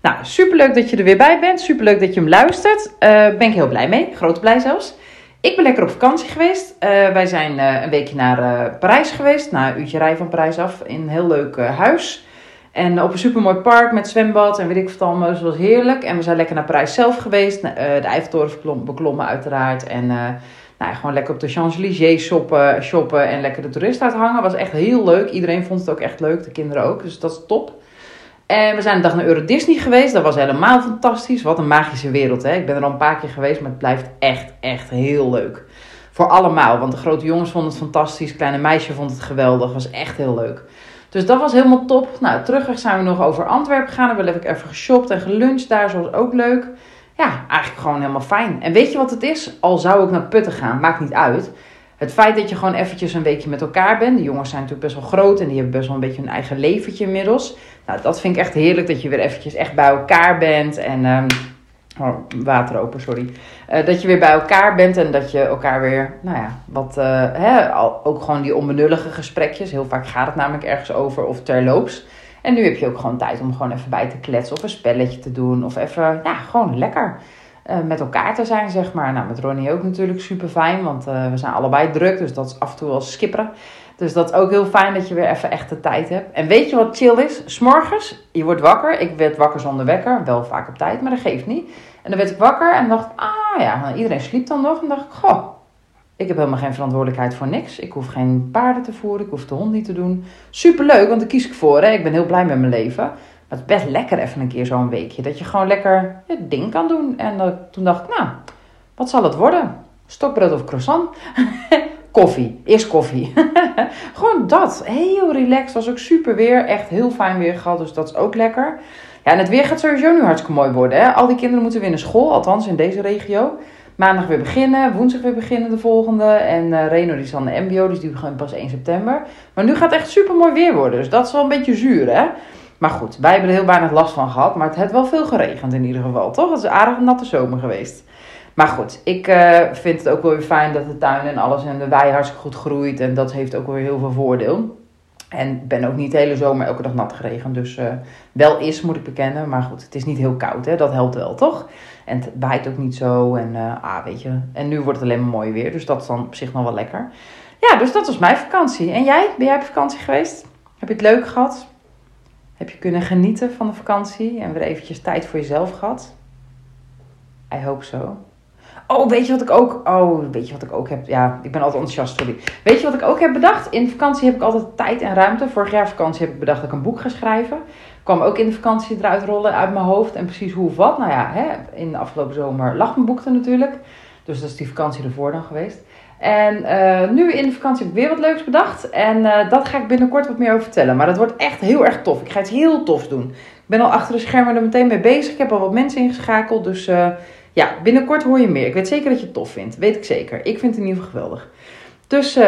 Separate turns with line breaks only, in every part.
Nou, superleuk dat je er weer bij bent. Superleuk dat je hem luistert. Uh, ben ik heel blij mee. Grote blij zelfs. Ik ben lekker op vakantie geweest. Uh, wij zijn uh, een weekje naar Parijs geweest. Na een uurtje rij van Parijs af. In een heel leuk huis. En op een supermooi park met zwembad en weet ik wat allemaal. Dus was heerlijk. En we zijn lekker naar Parijs zelf geweest. de Eiffeltoren beklommen uiteraard. En nou, gewoon lekker op de Champs-Élysées shoppen, shoppen en lekker de toeristen uithangen. Was echt heel leuk. Iedereen vond het ook echt leuk. De kinderen ook. Dus dat is top. En we zijn een dag naar Euro Disney geweest. Dat was helemaal fantastisch. Wat een magische wereld. Hè? Ik ben er al een paar keer geweest, maar het blijft echt, echt heel leuk. Voor allemaal. Want de grote jongens vonden het fantastisch. Kleine meisje vond het geweldig. was echt heel leuk. Dus dat was helemaal top. Nou, terugweg zijn we nog over Antwerpen gegaan. Hebben we even geshopt en geluncht daar. Was ook leuk. Ja, eigenlijk gewoon helemaal fijn. En weet je wat het is? Al zou ik naar Putten gaan, maakt niet uit. Het feit dat je gewoon eventjes een weekje met elkaar bent. De jongens zijn natuurlijk best wel groot en die hebben best wel een beetje hun eigen leventje inmiddels. Nou, dat vind ik echt heerlijk dat je weer eventjes echt bij elkaar bent. En, um, oh, water open, sorry. Uh, dat je weer bij elkaar bent en dat je elkaar weer, nou ja, wat, uh, hè, ook gewoon die onbenullige gesprekjes. Heel vaak gaat het namelijk ergens over of terloops. En nu heb je ook gewoon tijd om gewoon even bij te kletsen of een spelletje te doen. Of even, ja, gewoon lekker. Uh, met elkaar te zijn, zeg maar. Nou, met Ronnie ook natuurlijk super fijn, want uh, we zijn allebei druk, dus dat is af en toe wel skipperen. Dus dat is ook heel fijn dat je weer even echt de tijd hebt. En weet je wat chill is? S'morgens, je wordt wakker. Ik werd wakker zonder wekker, wel vaak op tijd, maar dat geeft niet. En dan werd ik wakker en dacht, ah ja, nou, iedereen sliep dan nog. En dacht ik, goh, ik heb helemaal geen verantwoordelijkheid voor niks. Ik hoef geen paarden te voeren, ik hoef de hond niet te doen. Superleuk, want daar kies ik voor. Hè? Ik ben heel blij met mijn leven. Het is best lekker even een keer zo'n weekje. Dat je gewoon lekker het ding kan doen. En toen dacht ik, nou, wat zal het worden? Stokbrood of croissant? koffie. Eerst koffie. gewoon dat. Heel relaxed. Was ook super weer. Echt heel fijn weer gehad. Dus dat is ook lekker. Ja, en het weer gaat sowieso nu hartstikke mooi worden. Hè? Al die kinderen moeten weer naar school. Althans in deze regio. Maandag weer beginnen. Woensdag weer beginnen de volgende. En uh, Reno die is aan de mbo. Dus die begint pas 1 september. Maar nu gaat het echt super mooi weer worden. Dus dat is wel een beetje zuur hè. Maar goed, wij hebben er heel weinig last van gehad. Maar het heeft wel veel geregend in ieder geval, toch? Het is een aardig natte zomer geweest. Maar goed, ik uh, vind het ook wel weer fijn dat de tuin en alles en de wei hartstikke goed groeit. En dat heeft ook weer heel veel voordeel. En ben ook niet de hele zomer elke dag nat geregend. Dus uh, wel is, moet ik bekennen. Maar goed, het is niet heel koud, hè? Dat helpt wel, toch? En het waait ook niet zo. En, uh, ah, weet je. en nu wordt het alleen maar mooi weer. Dus dat is dan op zich nog wel lekker. Ja, dus dat was mijn vakantie. En jij? Ben jij op vakantie geweest? Heb je het leuk gehad? Heb je kunnen genieten van de vakantie en weer eventjes tijd voor jezelf gehad? I hope so. Oh, weet je wat ik ook... Oh, weet je wat ik ook heb... Ja, ik ben altijd enthousiast, sorry. Weet je wat ik ook heb bedacht? In vakantie heb ik altijd tijd en ruimte. Vorig jaar vakantie heb ik bedacht dat ik een boek ga schrijven. Kwam ook in de vakantie eruit rollen uit mijn hoofd. En precies hoe of wat. Nou ja, hè, in de afgelopen zomer lag mijn boek er natuurlijk. Dus dat is die vakantie ervoor dan geweest. En uh, nu in de vakantie heb ik weer wat leuks bedacht. En uh, dat ga ik binnenkort wat meer over vertellen. Maar dat wordt echt heel erg tof. Ik ga iets heel tofs doen. Ik ben al achter de schermen er meteen mee bezig. Ik heb al wat mensen ingeschakeld. Dus uh, ja, binnenkort hoor je meer. Ik weet zeker dat je het tof vindt. Weet ik zeker. Ik vind het in ieder geval geweldig. Dus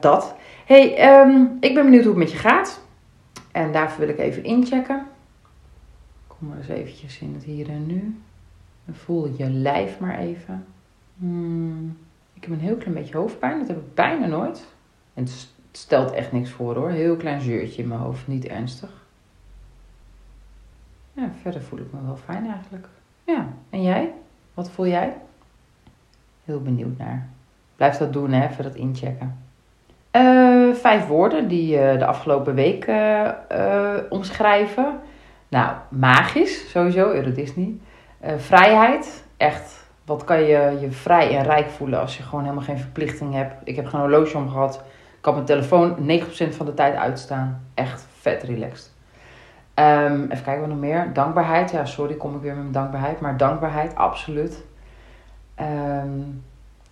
dat. hey, um, ik ben benieuwd hoe het met je gaat. En daarvoor wil ik even inchecken. Kom maar eens eventjes in het hier en nu. En voel je lijf maar even. Hmm. Heb een heel klein beetje hoofdpijn. Dat heb ik bijna nooit. En het stelt echt niks voor hoor. Heel klein zeurtje in mijn hoofd. Niet ernstig. Ja, verder voel ik me wel fijn eigenlijk. Ja, en jij? Wat voel jij? Heel benieuwd naar. Blijf dat doen, hè? Even dat inchecken. Uh, vijf woorden die uh, de afgelopen week uh, omschrijven. Nou, magisch, sowieso, Euro Disney. vrijheid, echt wat kan je je vrij en rijk voelen als je gewoon helemaal geen verplichting hebt. Ik heb geen horloge om gehad. Ik had mijn telefoon 9% van de tijd uitstaan. Echt vet relaxed. Um, even kijken wat nog meer. Dankbaarheid. Ja, sorry, kom ik weer met mijn dankbaarheid. Maar dankbaarheid, absoluut. Um,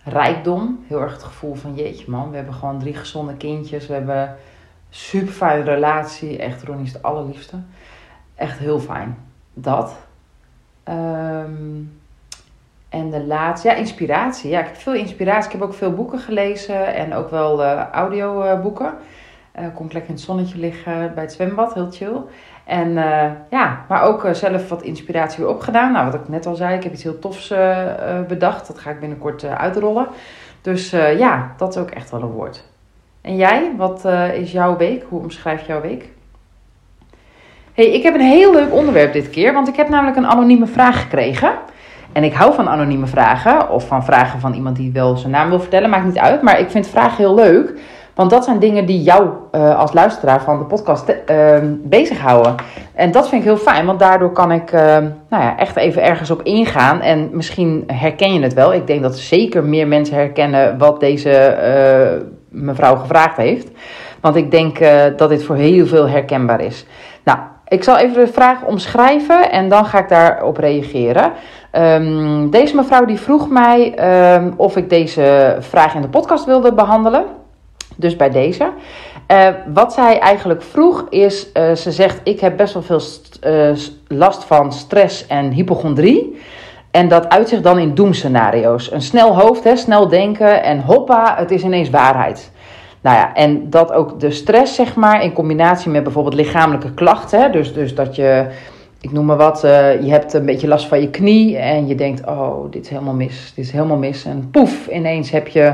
rijkdom. Heel erg het gevoel van jeetje man. We hebben gewoon drie gezonde kindjes. We hebben super fijne relatie. Echt, Ronnie is de allerliefste. Echt heel fijn. Dat. Um, En de laatste, ja, inspiratie. Ja, ik heb veel inspiratie. Ik heb ook veel boeken gelezen en ook wel uh, audioboeken. Uh, kom lekker in het zonnetje liggen bij het zwembad, heel chill. En ja, maar ook zelf wat inspiratie weer opgedaan. Nou, wat ik net al zei, ik heb iets heel tofs bedacht. Dat ga ik binnenkort uitrollen. Dus ja, dat is ook echt wel een woord. En jij, wat is jouw week? Hoe omschrijf jouw week? hey, ik heb een heel leuk onderwerp dit keer, want ik heb namelijk een anonieme vraag gekregen. En ik hou van anonieme vragen, of van vragen van iemand die wel zijn naam wil vertellen, maakt niet uit. Maar ik vind vragen heel leuk, want dat zijn dingen die jou uh, als luisteraar van de podcast uh, bezighouden. En dat vind ik heel fijn, want daardoor kan ik uh, nou ja, echt even ergens op ingaan. En misschien herken je het wel. Ik denk dat zeker meer mensen herkennen wat deze eh, mevrouw gevraagd heeft. Want ik denk dat dit voor heel veel herkenbaar is. Nou, ik zal even de vraag omschrijven en dan ga ik daarop reageren. Um, deze mevrouw die vroeg mij um, of ik deze vraag in de podcast wilde behandelen. Dus bij deze. Uh, wat zij eigenlijk vroeg is, uh, ze zegt ik heb best wel veel uh, last van stress en hypochondrie. En dat uitzicht dan in doemscenario's. Een snel hoofd, hè, snel denken en hoppa, het is ineens waarheid. Nou ja, en dat ook de stress, zeg maar, in combinatie met bijvoorbeeld lichamelijke klachten. Dus, dus dat je, ik noem maar wat, uh, je hebt een beetje last van je knie en je denkt, oh, dit is helemaal mis, dit is helemaal mis. En poef, ineens heb je,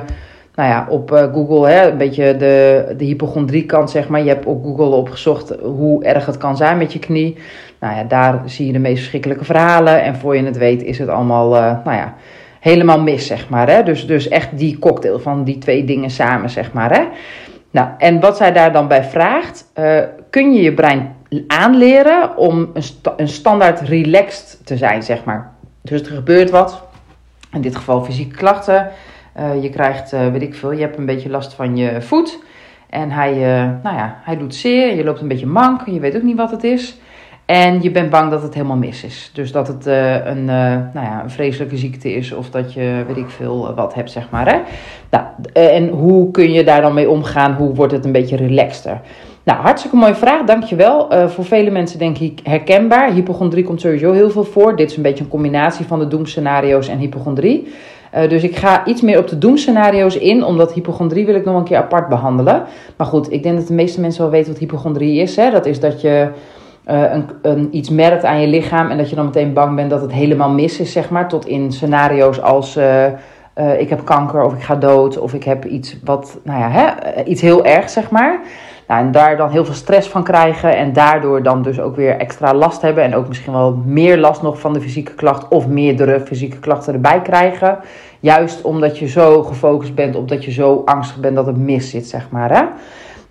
nou ja, op uh, Google, hè, een beetje de, de hypochondrie kant, zeg maar. Je hebt op Google opgezocht hoe erg het kan zijn met je knie. Nou ja, daar zie je de meest verschrikkelijke verhalen. En voor je het weet is het allemaal, uh, nou ja helemaal mis, zeg maar. Hè? Dus, dus echt die cocktail van die twee dingen samen, zeg maar. Hè? Nou, en wat zij daar dan bij vraagt, uh, kun je je brein aanleren om een, een standaard relaxed te zijn, zeg maar. Dus er gebeurt wat, in dit geval fysieke klachten. Uh, je krijgt, uh, weet ik veel, je hebt een beetje last van je voet. En hij, nou ja, hij doet zeer, je loopt een beetje mank, je weet ook niet wat het is. En je bent bang dat het helemaal mis is. Dus dat het uh, een, uh, nou ja, een vreselijke ziekte is of dat je, weet ik veel, uh, wat hebt, zeg maar. Hè? Nou, en hoe kun je daar dan mee omgaan? Hoe wordt het een beetje relaxter? Nou, hartstikke mooie vraag, dankjewel. Voor vele mensen denk ik herkenbaar. Hypochondrie komt sowieso heel veel voor. Dit is een beetje een combinatie van de doemscenario's en hypochondrie. Dus ik ga iets meer op de doemscenario's in, omdat hypochondrie wil ik nog een keer apart behandelen. Maar goed, ik denk dat de meeste mensen wel weten wat hypochondrie is. Hè? Dat is dat je uh, een, een, iets merkt aan je lichaam en dat je dan meteen bang bent dat het helemaal mis is, zeg maar. Tot in scenario's als uh, uh, ik heb kanker of ik ga dood of ik heb iets wat, nou ja, hè, iets heel erg, zeg maar. Nou, en daar dan heel veel stress van krijgen en daardoor dan dus ook weer extra last hebben en ook misschien wel meer last nog van de fysieke klacht of meerdere fysieke klachten erbij krijgen. Juist omdat je zo gefocust bent op dat je zo angstig bent dat het mis zit, zeg maar. Hè?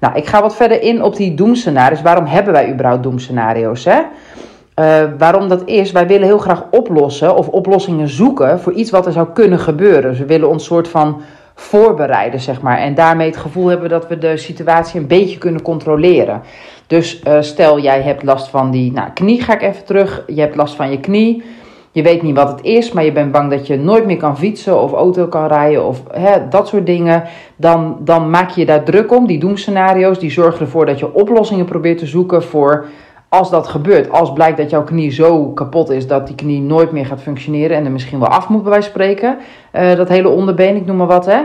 Nou, ik ga wat verder in op die doemscenario's. Waarom hebben wij überhaupt doemscenario's? Hè? Uh, waarom dat is, wij willen heel graag oplossen of oplossingen zoeken voor iets wat er zou kunnen gebeuren. We willen ons soort van voorbereiden, zeg maar. En daarmee het gevoel hebben dat we de situatie een beetje kunnen controleren. Dus uh, stel, jij hebt last van die nou, knie, ga ik even terug. Je hebt last van je knie. Je weet niet wat het is, maar je bent bang dat je nooit meer kan fietsen of auto kan rijden of hè, dat soort dingen. Dan, dan maak je je daar druk om. Die doemscenario's die zorgen ervoor dat je oplossingen probeert te zoeken voor als dat gebeurt. Als blijkt dat jouw knie zo kapot is dat die knie nooit meer gaat functioneren en er misschien wel af moet bij spreken. Uh, dat hele onderbeen, ik noem maar wat. Hè.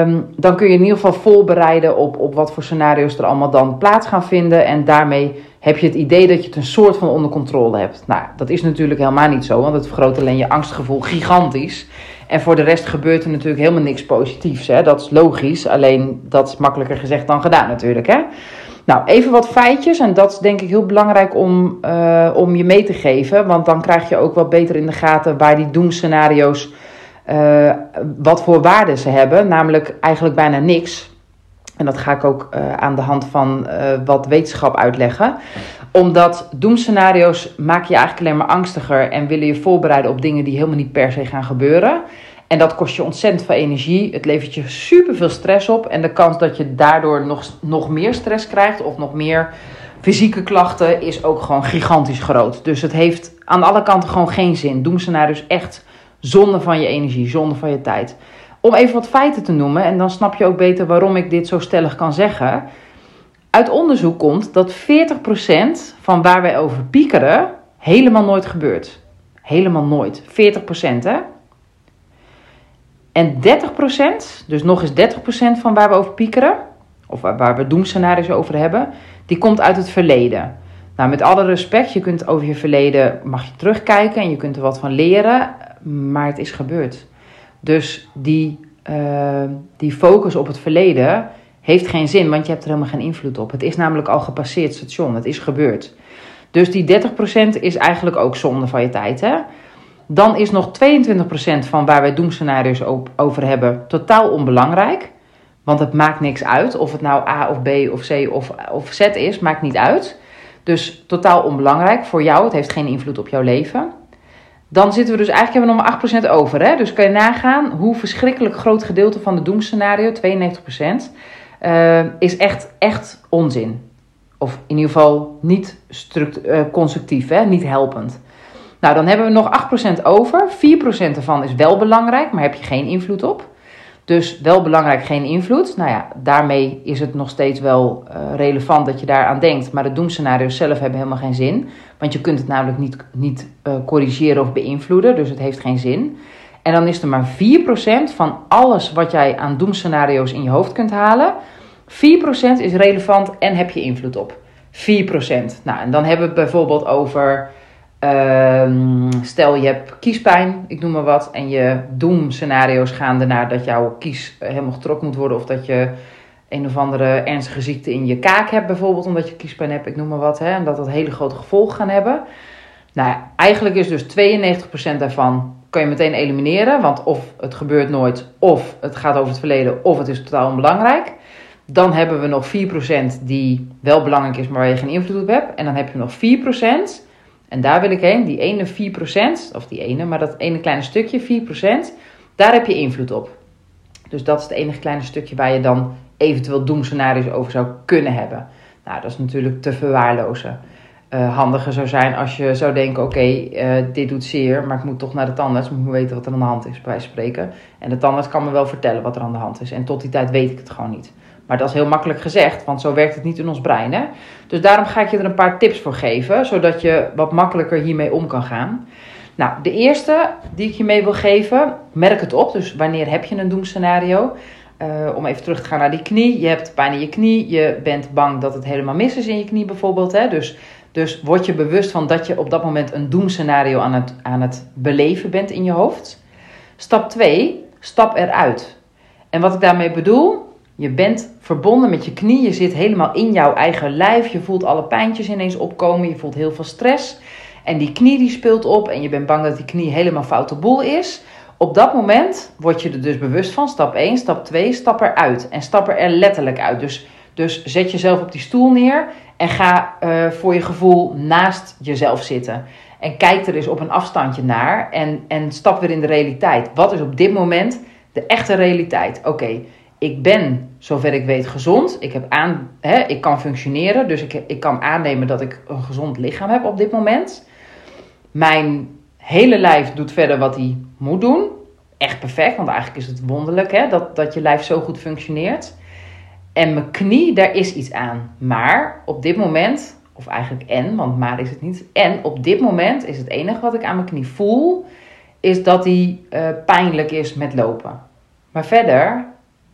Um, dan kun je in ieder geval voorbereiden op, op wat voor scenario's er allemaal dan plaats gaan vinden. En daarmee heb je het idee dat je het een soort van onder controle hebt. Nou, dat is natuurlijk helemaal niet zo, want het vergroot alleen je angstgevoel gigantisch. En voor de rest gebeurt er natuurlijk helemaal niks positiefs. Hè? Dat is logisch, alleen dat is makkelijker gezegd dan gedaan natuurlijk. Hè? Nou, even wat feitjes. En dat is denk ik heel belangrijk om, uh, om je mee te geven. Want dan krijg je ook wat beter in de gaten waar die doemscenario's, uh, wat voor waarde ze hebben. Namelijk eigenlijk bijna niks. En dat ga ik ook uh, aan de hand van wat wetenschap uitleggen. Omdat doemscenario's maak je eigenlijk alleen maar angstiger en willen je voorbereiden op dingen die helemaal niet per se gaan gebeuren. En dat kost je ontzettend veel energie. Het levert je super veel stress op. En de kans dat je daardoor nog, nog meer stress krijgt of nog meer fysieke klachten is ook gewoon gigantisch groot. Dus het heeft aan alle kanten gewoon geen zin. Dus echt zonde van je energie, zonde van je tijd. Om even wat feiten te noemen, en dan snap je ook beter waarom ik dit zo stellig kan zeggen. Uit onderzoek komt dat 40% van waar wij over piekeren helemaal nooit gebeurt. Helemaal nooit. 40% hè? En 30%, dus nog eens 30% van waar we over piekeren, of waar, we doemscenario's over hebben, die komt uit het verleden. Nou, met alle respect, je kunt over je verleden, mag je terugkijken en je kunt er wat van leren, maar het is gebeurd. Dus die, uh, die focus op het verleden heeft geen zin, want je hebt er helemaal geen invloed op. Het is namelijk al gepasseerd station, het is gebeurd. Dus die 30% is eigenlijk ook zonde van je tijd. Hè? Dan is nog 22% van waar wij doemscenario's over hebben totaal onbelangrijk. Want het maakt niks uit of het nou A of B of C of, of Z is, maakt niet uit. Dus totaal onbelangrijk voor jou, het heeft geen invloed op jouw leven. Dan zitten we dus eigenlijk hebben we nog maar 8% over. Hè? Dus kan je nagaan hoe verschrikkelijk groot gedeelte van de doemscenario, 92%, uh, is echt, echt onzin. Of in ieder geval niet uh, constructief, hè? niet helpend. Nou, dan hebben we nog 8% over. 4% ervan is wel belangrijk, maar heb je geen invloed op. Dus wel belangrijk, geen invloed. Nou ja, daarmee is het nog steeds wel uh, relevant dat je daaraan denkt. Maar de doemscenario's zelf hebben helemaal geen zin. Want je kunt het namelijk niet, niet uh, corrigeren of beïnvloeden. Dus het heeft geen zin. En dan is er maar 4% van alles wat jij aan doemscenario's in je hoofd kunt halen. 4% is relevant en heb je invloed op. 4%. Nou, en dan hebben we het bijvoorbeeld over Ehm, stel je hebt kiespijn, ik noem maar wat, en je doemscenario's gaan ernaar dat jouw kies helemaal getrokken moet worden of dat je een of andere ernstige ziekte in je kaak hebt bijvoorbeeld omdat je kiespijn hebt, ik noem maar wat, hè, en dat dat hele grote gevolgen gaan hebben. Nou eigenlijk is dus 92% daarvan kan je meteen elimineren, want of het gebeurt nooit, of het gaat over het verleden, of het is totaal onbelangrijk. Dan hebben we nog 4% die wel belangrijk is, maar waar je geen invloed op hebt. En dan heb je nog 4% en daar wil ik heen, die ene 4%, of die ene, maar dat ene kleine stukje, 4%, daar heb je invloed op. Dus dat is het enige kleine stukje waar je dan eventueel doemscenario's over zou kunnen hebben. Nou, dat is natuurlijk te verwaarlozen. Uh, handiger zou zijn als je zou denken: oké, eh, dit doet zeer, maar ik moet toch naar de tandarts. Moet weten wat er aan de hand is, bij spreken. En de tandarts kan me wel vertellen wat er aan de hand is. En tot die tijd weet ik het gewoon niet. Maar dat is heel makkelijk gezegd, want zo werkt het niet in ons brein. Hè? Dus daarom ga ik je er een paar tips voor geven, zodat je wat makkelijker hiermee om kan gaan. Nou, de eerste die ik je mee wil geven, merk het op. Dus wanneer heb je een doemscenario? Uh, om even terug te gaan naar die knie. Je hebt pijn in je knie. Je bent bang dat het helemaal mis is in je knie bijvoorbeeld. Hè? Dus, dus word je bewust van dat je op dat moment een doemscenario aan het, aan het beleven bent in je hoofd. Stap 2, stap eruit. En wat ik daarmee bedoel, je bent verbonden met je knie. Je zit helemaal in jouw eigen lijf. Je voelt alle pijntjes ineens opkomen. Je voelt heel veel stress. En die knie die speelt op. En je bent bang dat die knie helemaal foute boel is. Op dat moment word je er dus bewust van. Stap 1, stap 2, stap eruit. En stap er letterlijk uit. Dus, dus zet jezelf op die stoel neer. En ga uh, voor je gevoel naast jezelf zitten. En kijk er eens op een afstandje naar. En, en stap weer in de realiteit. Wat is op dit moment de echte realiteit? Oké ik ben, zover ik weet, gezond. Ik, heb aan, hè, ik kan functioneren, dus ik, ik kan aannemen dat ik een gezond lichaam heb op dit moment. Mijn hele lijf doet verder wat hij moet doen. Echt perfect, want eigenlijk is het wonderlijk hè, dat, dat je lijf zo goed functioneert. En mijn knie, daar is iets aan. Maar op dit moment, of eigenlijk en, want maar is het niet. En op dit moment is het enige wat ik aan mijn knie voel, is dat hij uh, pijnlijk is met lopen. Maar verder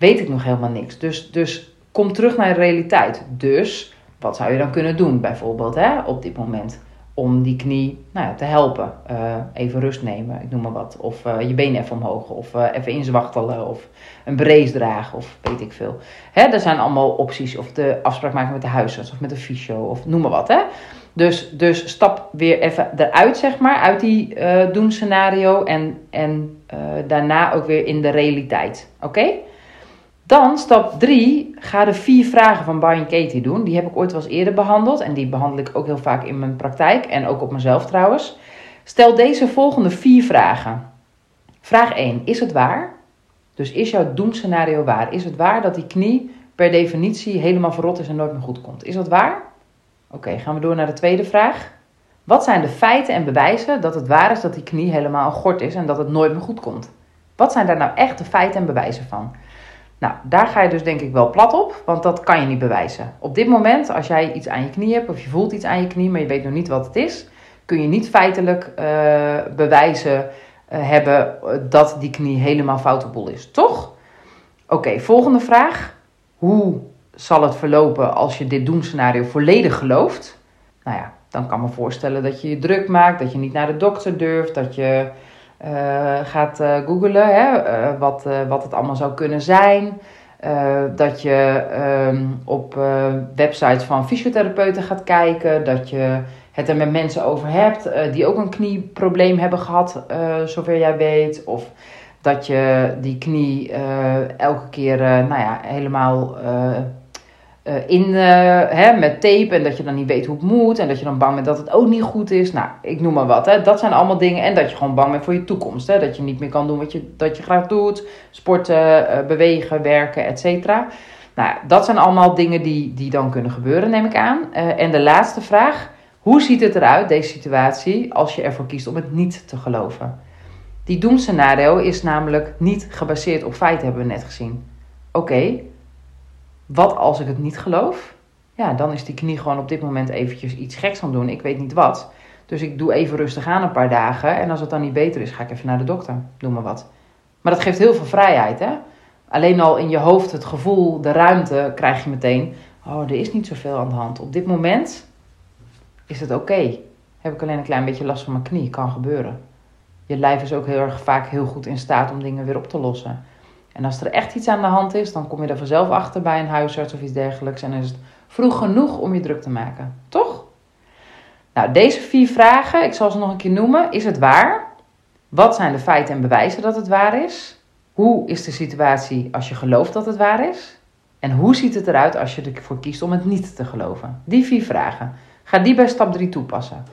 weet ik nog helemaal niks. Dus, dus kom terug naar de realiteit. Dus wat zou je dan kunnen doen, bijvoorbeeld, hè, op dit moment? Om die knie nou ja, te helpen. Uh, even rust nemen, ik noem maar wat. Of uh, je benen even omhoog. Of uh, even inzwachtelen. Of een brace dragen. Of weet ik veel. Hè, er zijn allemaal opties. Of de afspraak maken met de huisarts. Of met de fysio. Of noem maar wat. Hè. Dus, dus stap weer even eruit, zeg maar. Uit die doen scenario. En, en daarna ook weer in de realiteit. Oké? Dan stap 3, ga de vier vragen van Brian Katie doen. Die heb ik ooit wel eens eerder behandeld en die behandel ik ook heel vaak in mijn praktijk en ook op mezelf trouwens. Stel deze volgende vier vragen. Vraag 1, is het waar? Dus is jouw doemscenario waar? Is het waar dat die knie per definitie helemaal verrot is en nooit meer goed komt? Is dat waar? Oké, gaan we door naar de tweede vraag. Wat zijn de feiten en bewijzen dat het waar is dat die knie helemaal gort is en dat het nooit meer goed komt? Wat zijn daar nou echt de feiten en bewijzen van? Nou, daar ga je dus denk ik wel plat op, want dat kan je niet bewijzen. Op dit moment, als jij iets aan je knie hebt of je voelt iets aan je knie, maar je weet nog niet wat het is, kun je niet feitelijk uh, bewijzen hebben dat die knie helemaal fout op boel is. Toch? Oké, volgende vraag. Hoe zal het verlopen als je dit doemscenario volledig gelooft? Nou ja, dan kan me voorstellen dat je je druk maakt, dat je niet naar de dokter durft, dat je gaat uh, googlen hè, uh, wat, wat het allemaal zou kunnen zijn. dat je um, op websites van fysiotherapeuten gaat kijken, dat je het er met mensen over hebt die ook een knieprobleem hebben gehad, zover jij weet. Of dat je die knie elke keer nou ja, helemaal uh, in, uh, hè, met tape en dat je dan niet weet hoe het moet en dat je dan bang bent dat het ook niet goed is. Nou, ik noem maar wat. Hè. Dat zijn allemaal dingen. En dat je gewoon bang bent voor je toekomst. Hè. Dat je niet meer kan doen wat je, dat je graag doet. Sporten, uh, bewegen, werken, et cetera. Nou, dat zijn allemaal dingen die, die dan kunnen gebeuren, neem ik aan. en de laatste vraag. Hoe ziet het eruit, deze situatie, als je ervoor kiest om het niet te geloven? Die doemscenario is namelijk niet gebaseerd op feiten, hebben we net gezien. Oké, wat als ik het niet geloof? Ja, dan is die knie gewoon op dit moment eventjes iets geks aan doen. Ik weet niet wat. Dus ik doe even rustig aan een paar dagen. En als het dan niet beter is, ga ik even naar de dokter. Doe maar wat. Maar dat geeft heel veel vrijheid, hè? Alleen al in je hoofd het gevoel, de ruimte, krijg je meteen... Oh, er is niet zoveel aan de hand. Op dit moment is het oké. Heb ik alleen een klein beetje last van mijn knie. Kan gebeuren. Je lijf is ook heel erg vaak heel goed in staat om dingen weer op te lossen. En als er echt iets aan de hand is, dan kom je er vanzelf achter bij een huisarts of iets dergelijks. En is het vroeg genoeg om je druk te maken. Toch? Nou, deze vier vragen, ik zal ze nog een keer noemen. Is het waar? Wat zijn de feiten en bewijzen dat het waar is? Hoe is de situatie als je gelooft dat het waar is? En hoe ziet het eruit als je ervoor kiest om het niet te geloven? Die vier vragen. Ga die bij stap 3 toepassen.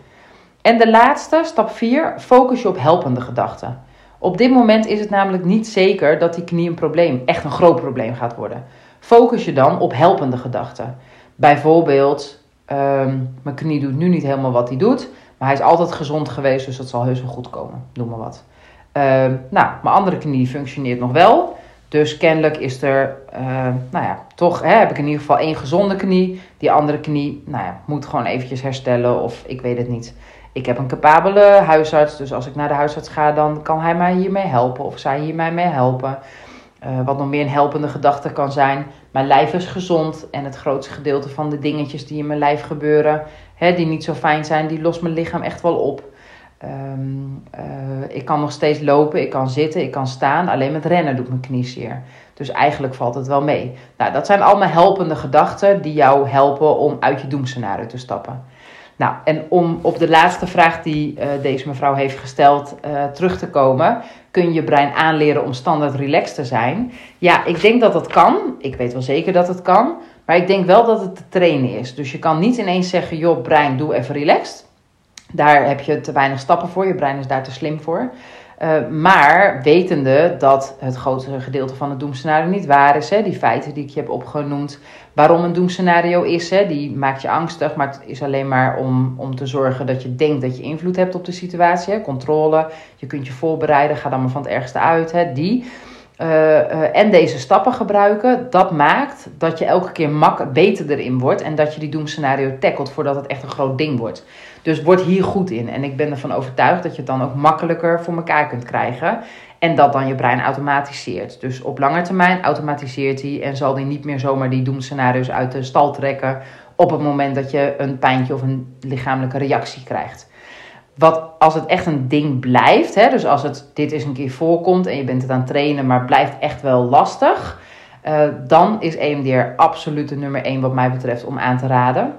En de laatste, stap 4, focus je op helpende gedachten. Op dit moment is het namelijk niet zeker dat die knie een probleem, echt een groot probleem gaat worden. Focus je dan op helpende gedachten. Bijvoorbeeld, um, mijn knie doet nu niet helemaal wat hij doet, maar hij is altijd gezond geweest, dus dat zal heus wel goed komen. Noem maar wat. Um, nou, mijn andere knie functioneert nog wel. Dus kennelijk is er, uh, nou ja, toch hè, heb ik in ieder geval één gezonde knie. Die andere knie, nou ja, moet gewoon eventjes herstellen of ik weet het niet. Ik heb een capabele huisarts, dus als ik naar de huisarts ga, dan kan hij mij hiermee helpen of zij hiermee mee helpen. Uh, wat nog meer een helpende gedachte kan zijn. Mijn lijf is gezond en het grootste gedeelte van de dingetjes die in mijn lijf gebeuren, hè, die niet zo fijn zijn, die lost mijn lichaam echt wel op. Um, uh, ik kan nog steeds lopen, ik kan zitten, ik kan staan. Alleen met rennen doet mijn knie zeer. Dus eigenlijk valt het wel mee. Nou, dat zijn allemaal helpende gedachten die jou helpen om uit je doemscenario te stappen. Nou, en om op de laatste vraag die uh, deze mevrouw heeft gesteld uh, terug te komen, kun je je brein aanleren om standaard relaxed te zijn? Ja, ik denk dat dat kan. Ik weet wel zeker dat het kan. Maar ik denk wel dat het te trainen is. Dus je kan niet ineens zeggen, joh, brein, doe even relaxed. Daar heb je te weinig stappen voor. Je brein is daar te slim voor. Uh, maar wetende dat het grootste gedeelte van het doemscenario niet waar is, hè, die feiten die ik je heb opgenoemd, waarom een doemscenario is, hè, die maakt je angstig, maar het is alleen maar om, om te zorgen dat je denkt dat je invloed hebt op de situatie, hè, controle, je kunt je voorbereiden, ga dan maar van het ergste uit, hè, die. Uh, uh, en deze stappen gebruiken, dat maakt dat je elke keer mak beter erin wordt en dat je die doemscenario tackelt voordat het echt een groot ding wordt. Dus word hier goed in. En ik ben ervan overtuigd dat je het dan ook makkelijker voor elkaar kunt krijgen. En dat dan je brein automatiseert. Dus op lange termijn automatiseert hij en zal hij niet meer zomaar die doemscenario's uit de stal trekken op het moment dat je een pijntje of een lichamelijke reactie krijgt. Wat als het echt een ding blijft, hè, dus als het dit eens een keer voorkomt en je bent het aan het trainen, maar het blijft echt wel lastig, uh, dan is EMDR absoluut de nummer 1 wat mij betreft om aan te raden.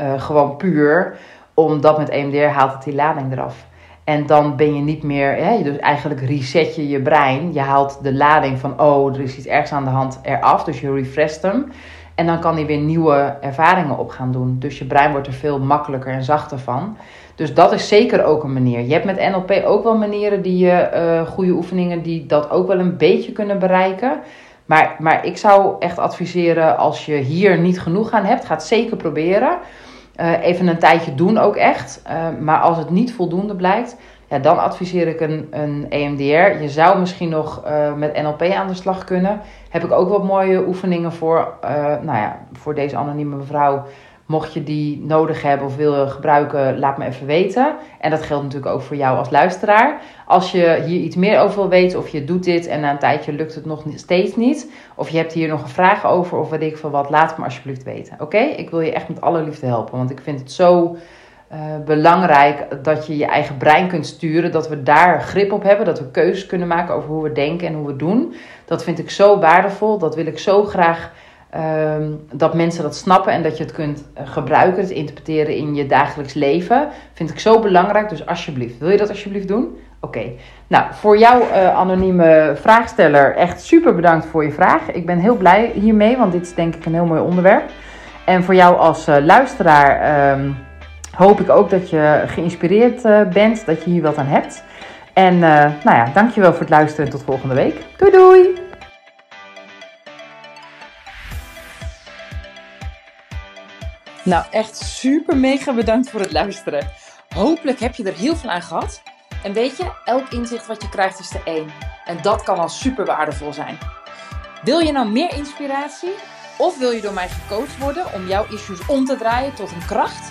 Uh, gewoon puur omdat met EMDR haalt het die lading eraf. En dan ben je niet meer, hè, dus eigenlijk reset je je brein. Je haalt de lading van, oh, er is iets ergs aan de hand eraf. Dus je refresht hem. En dan kan hij weer nieuwe ervaringen op gaan doen. Dus je brein wordt er veel makkelijker en zachter van. Dus dat is zeker ook een manier. Je hebt met NLP ook wel manieren die je, uh, goede oefeningen, die dat ook wel een beetje kunnen bereiken. Maar, maar ik zou echt adviseren, als je hier niet genoeg aan hebt, ga het zeker proberen. Uh, even een tijdje doen ook echt. Uh, maar als het niet voldoende blijkt, dan adviseer ik een, een EMDR. Je zou misschien nog uh, met NLP aan de slag kunnen. Heb ik ook wat mooie oefeningen voor, nou ja, voor deze anonieme mevrouw. Mocht je die nodig hebben of wil gebruiken, laat me even weten. En dat geldt natuurlijk ook voor jou als luisteraar. Als je hier iets meer over wil weten, of je doet dit en na een tijdje lukt het nog steeds niet, of je hebt hier nog een vraag over, of weet ik veel wat, laat me alsjeblieft weten. Oké? Ik wil je echt met alle liefde helpen, want ik vind het zo uh, belangrijk dat je je eigen brein kunt sturen, dat we daar grip op hebben, dat we keuzes kunnen maken over hoe we denken en hoe we doen. Dat vind ik zo waardevol, dat wil ik zo graag Ehm, dat mensen dat snappen en dat je het kunt eh, gebruiken, het interpreteren in je dagelijks leven. Vind ik zo belangrijk. Dus alsjeblieft, wil je dat alsjeblieft doen? Oké. Nou, voor jou, uh, anonieme vraagsteller, echt super bedankt voor je vraag. Ik ben heel blij hiermee, want dit is denk ik een heel mooi onderwerp. En voor jou als luisteraar ehm, hoop ik ook dat je geïnspireerd bent, dat je hier wat aan hebt. En nou ja, dankjewel voor het luisteren en tot volgende week. Doei doei! Nou, echt super mega bedankt voor het luisteren. Hopelijk heb je er heel veel aan gehad. En weet je, elk inzicht wat je krijgt is de één. En dat kan al super waardevol zijn. Wil je nou meer inspiratie? Of wil je door mij gecoacht worden om jouw issues om te draaien tot een kracht?